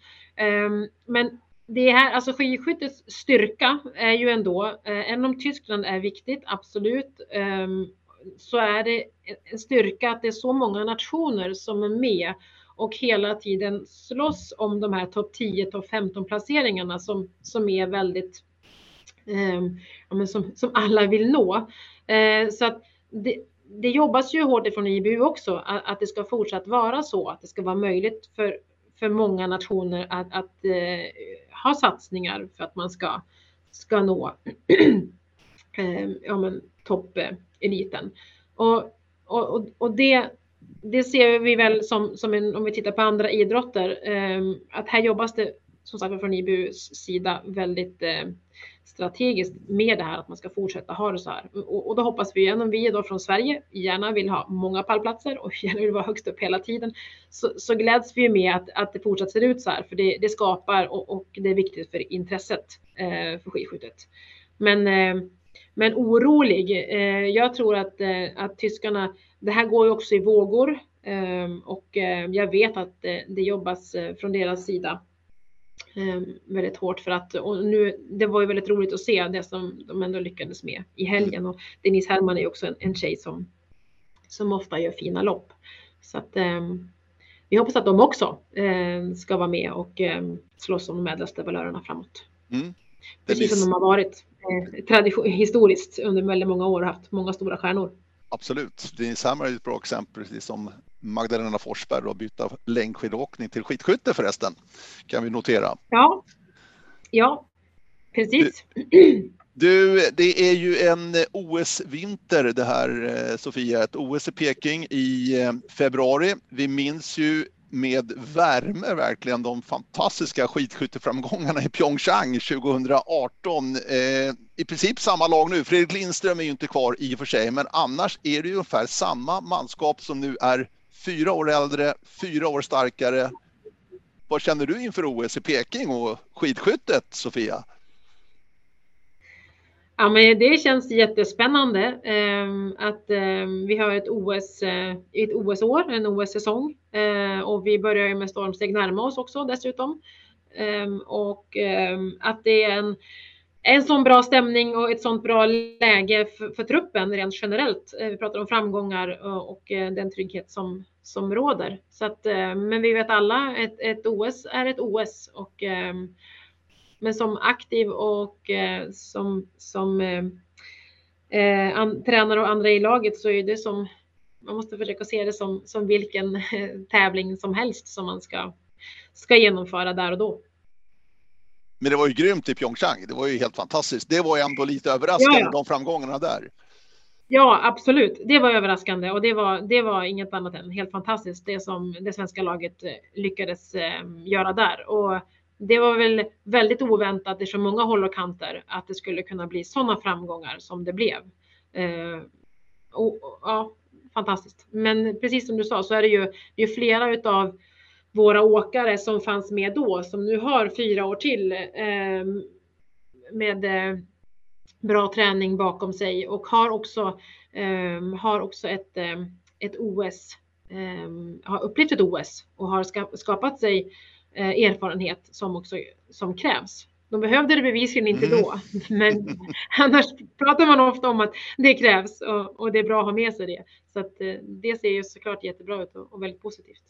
Men det här, alltså skidskyttets styrka är ju ändå, eh, även om Tyskland är viktigt, absolut, ehm, så är det en styrka att det är så många nationer som är med och hela tiden slåss om de här topp 10, topp 15 placeringarna som, som är väldigt, eh, ja, som, som alla vill nå. Eh, så att det, det jobbas ju hårt ifrån IBU också, att, att, det ska fortsatt vara så, att det ska vara möjligt för, för många nationer att, att eh, ha satsningar för att man ska, ska nå eh, ja, toppeliten. Och, och, och det, det ser vi väl som, som en, om vi tittar på andra idrotter, eh, att här jobbas det som sagt från IBUs sida väldigt eh, strategiskt med det här att man ska fortsätta ha det så här. Och, och då hoppas vi, igen om vi då från Sverige gärna vill ha många pallplatser och gärna vill vara högst upp hela tiden, så, så gläds vi med att, att det fortsatt ser ut så här, för det, det skapar och, och, det är viktigt för intresset eh, för skidskyttet. Men, eh, men orolig, eh, jag tror att, eh, att tyskarna det här går ju också i vågor eh, och eh, jag vet att eh, det jobbas eh, från deras sida väldigt hårt för att och nu, det var ju väldigt roligt att se det som de ändå lyckades med i helgen och Denise Herrmann är också en, en tjej som, som ofta gör fina lopp. Så att um, vi hoppas att de också um, ska vara med och um, slåss om de ädlaste valörerna framåt. Mm. Precis som de har varit eh, tradition, historiskt under väldigt många år och haft många stora stjärnor. Absolut. Denise Hammer är ett bra exempel, precis som Magdalena Forsberg och byta längdskidåkning till skidskytte förresten, kan vi notera. Ja, ja precis. Du, du det är ju en OS-vinter det här, eh, Sofia. Ett OS i Peking i eh, februari. Vi minns ju med värme verkligen de fantastiska skidskytteframgångarna i Pyeongchang 2018. Eh, I princip samma lag nu. Fredrik Lindström är ju inte kvar i och för sig, men annars är det ju ungefär samma manskap som nu är fyra år äldre, fyra år starkare. Vad känner du inför OS i Peking och skidskyttet, Sofia? Ja, men det känns jättespännande eh, att eh, vi har ett OS, eh, ett OS-år, en OS-säsong eh, och vi börjar ju med stormsteg närma oss också dessutom. Ehm, och ehm, att det är en, en sån bra stämning och ett sånt bra läge för, för truppen rent generellt. Eh, vi pratar om framgångar och, och eh, den trygghet som, som råder. Så att, eh, men vi vet alla, ett, ett OS är ett OS och ehm, men som aktiv och eh, som, som eh, eh, an, tränare och andra i laget så är det som man måste försöka se det som, som vilken eh, tävling som helst som man ska, ska genomföra där och då. Men det var ju grymt i Pyeongchang. Det var ju helt fantastiskt. Det var ju ändå lite överraskande, ja, ja. de framgångarna där. Ja, absolut. Det var överraskande och det var, det var inget annat än helt fantastiskt det som det svenska laget lyckades göra där. Och det var väl väldigt oväntat från många håll och kanter att det skulle kunna bli sådana framgångar som det blev. Eh, och, ja, fantastiskt. Men precis som du sa så är det ju, det är flera utav våra åkare som fanns med då som nu har fyra år till eh, med eh, bra träning bakom sig och har också, eh, har också ett, eh, ett OS, eh, har upplevt ett OS och har skapat sig erfarenhet som också som krävs. De behövde det bevisligen inte mm. då, men annars pratar man ofta om att det krävs och, och, det är bra att ha med sig det. Så att eh, det ser ju såklart jättebra ut och, och väldigt positivt.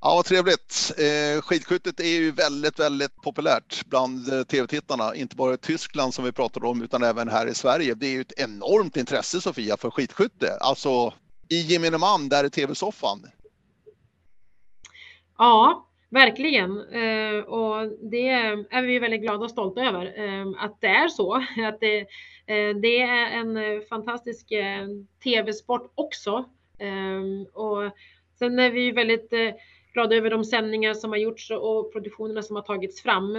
Ja, vad trevligt. Eh, skidskyttet är ju väldigt, väldigt populärt bland eh, tv-tittarna, inte bara i Tyskland som vi pratade om, utan även här i Sverige. Det är ju ett enormt intresse, Sofia, för skidskytte. Alltså i gemene man där i tv-soffan. Ja, verkligen. Eh, och det är vi väldigt glada och stolta över eh, att det är så. Att det, eh, det är en fantastisk eh, tv-sport också. Eh, och sen är vi väldigt eh, glada över de sändningar som har gjorts och produktionerna som har tagits fram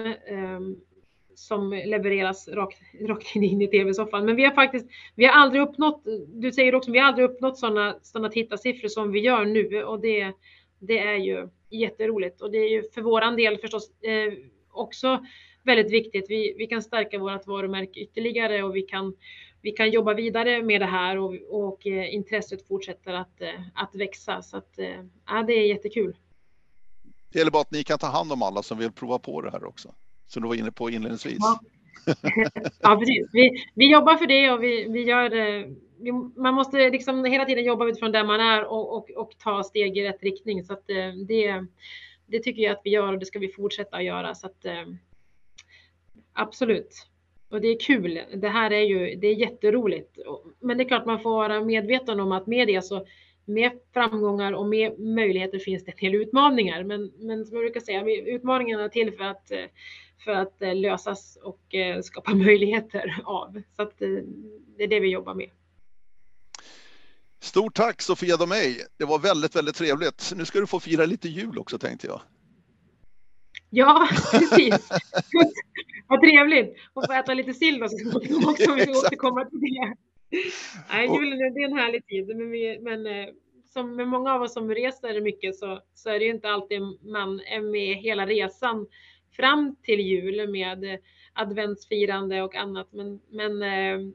som levereras rakt, rakt in i tv-soffan. Men vi har faktiskt, vi har aldrig uppnått, du säger också, vi har aldrig uppnått sådana såna tittarsiffror som vi gör nu och det, det är ju jätteroligt och det är ju för våran del förstås eh, också väldigt viktigt. Vi, vi kan stärka vårt varumärke ytterligare och vi kan, vi kan jobba vidare med det här och, och eh, intresset fortsätter att, eh, att växa. Så att, eh, ja, det är jättekul. Det gäller bara att ni kan ta hand om alla som vill prova på det här också. Som du var inne på inledningsvis. Ja, ja precis. Vi, vi jobbar för det och vi, vi gör eh, det man måste liksom hela tiden jobba utifrån där man är och, och, och ta steg i rätt riktning. Så att eh, det, det tycker jag att vi gör och det ska vi fortsätta att göra. Så att, eh, absolut. Och det är kul. Det här är ju, det är jätteroligt. Men det är klart man får vara medveten om att med det så med framgångar och med möjligheter finns det en del utmaningar. Men, men som jag brukar säga, utmaningarna är till för att, för att lösas och skapa möjligheter av. Så att det är det vi jobbar med. Stort tack Sofia Domey. Det var väldigt, väldigt trevligt. Nu ska du få fira lite jul också tänkte jag. Ja, precis. Vad trevligt. Och få äta lite sill då så småningom också om vi ska återkomma till det. Nej, julen är en härlig tid. Men, vi, men eh, som med många av oss som reser mycket så, så är det ju inte alltid man är med hela resan fram till jul med adventsfirande och annat. Men, men eh,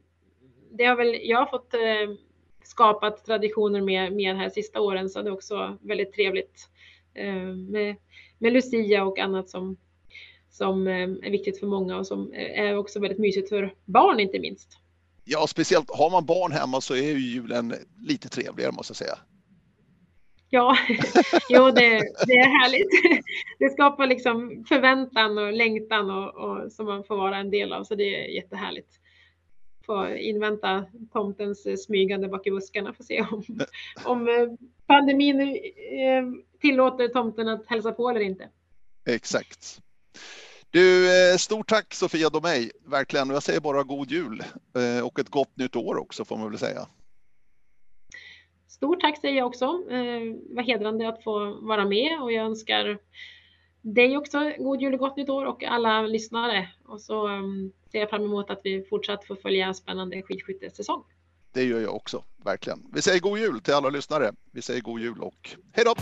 det har väl jag har fått eh, skapat traditioner med, med de här sista åren så det är också väldigt trevligt eh, med, med Lucia och annat som, som är viktigt för många och som är också väldigt mysigt för barn inte minst. Ja, speciellt har man barn hemma så är ju julen lite trevligare måste jag säga. Ja, jo, det, det är härligt. Det skapar liksom förväntan och längtan och, och som man får vara en del av, så det är jättehärligt få invänta tomtens smygande bak i buskarna för att se om, om eh, pandemin eh, tillåter tomten att hälsa på eller inte. Exakt. Du, eh, stort tack Sofia Domeij. verkligen. Och jag säger bara god jul och ett gott nytt år också får man väl säga. Stort tack säger jag också. Eh, Det var hedrande att få vara med och jag önskar dig också god jul och gott nytt år och alla lyssnare. Och så um, ser jag fram emot att vi fortsatt får följa en spännande skidskyttesäsong. Det gör jag också, verkligen. Vi säger god jul till alla lyssnare. Vi säger god jul och hej då!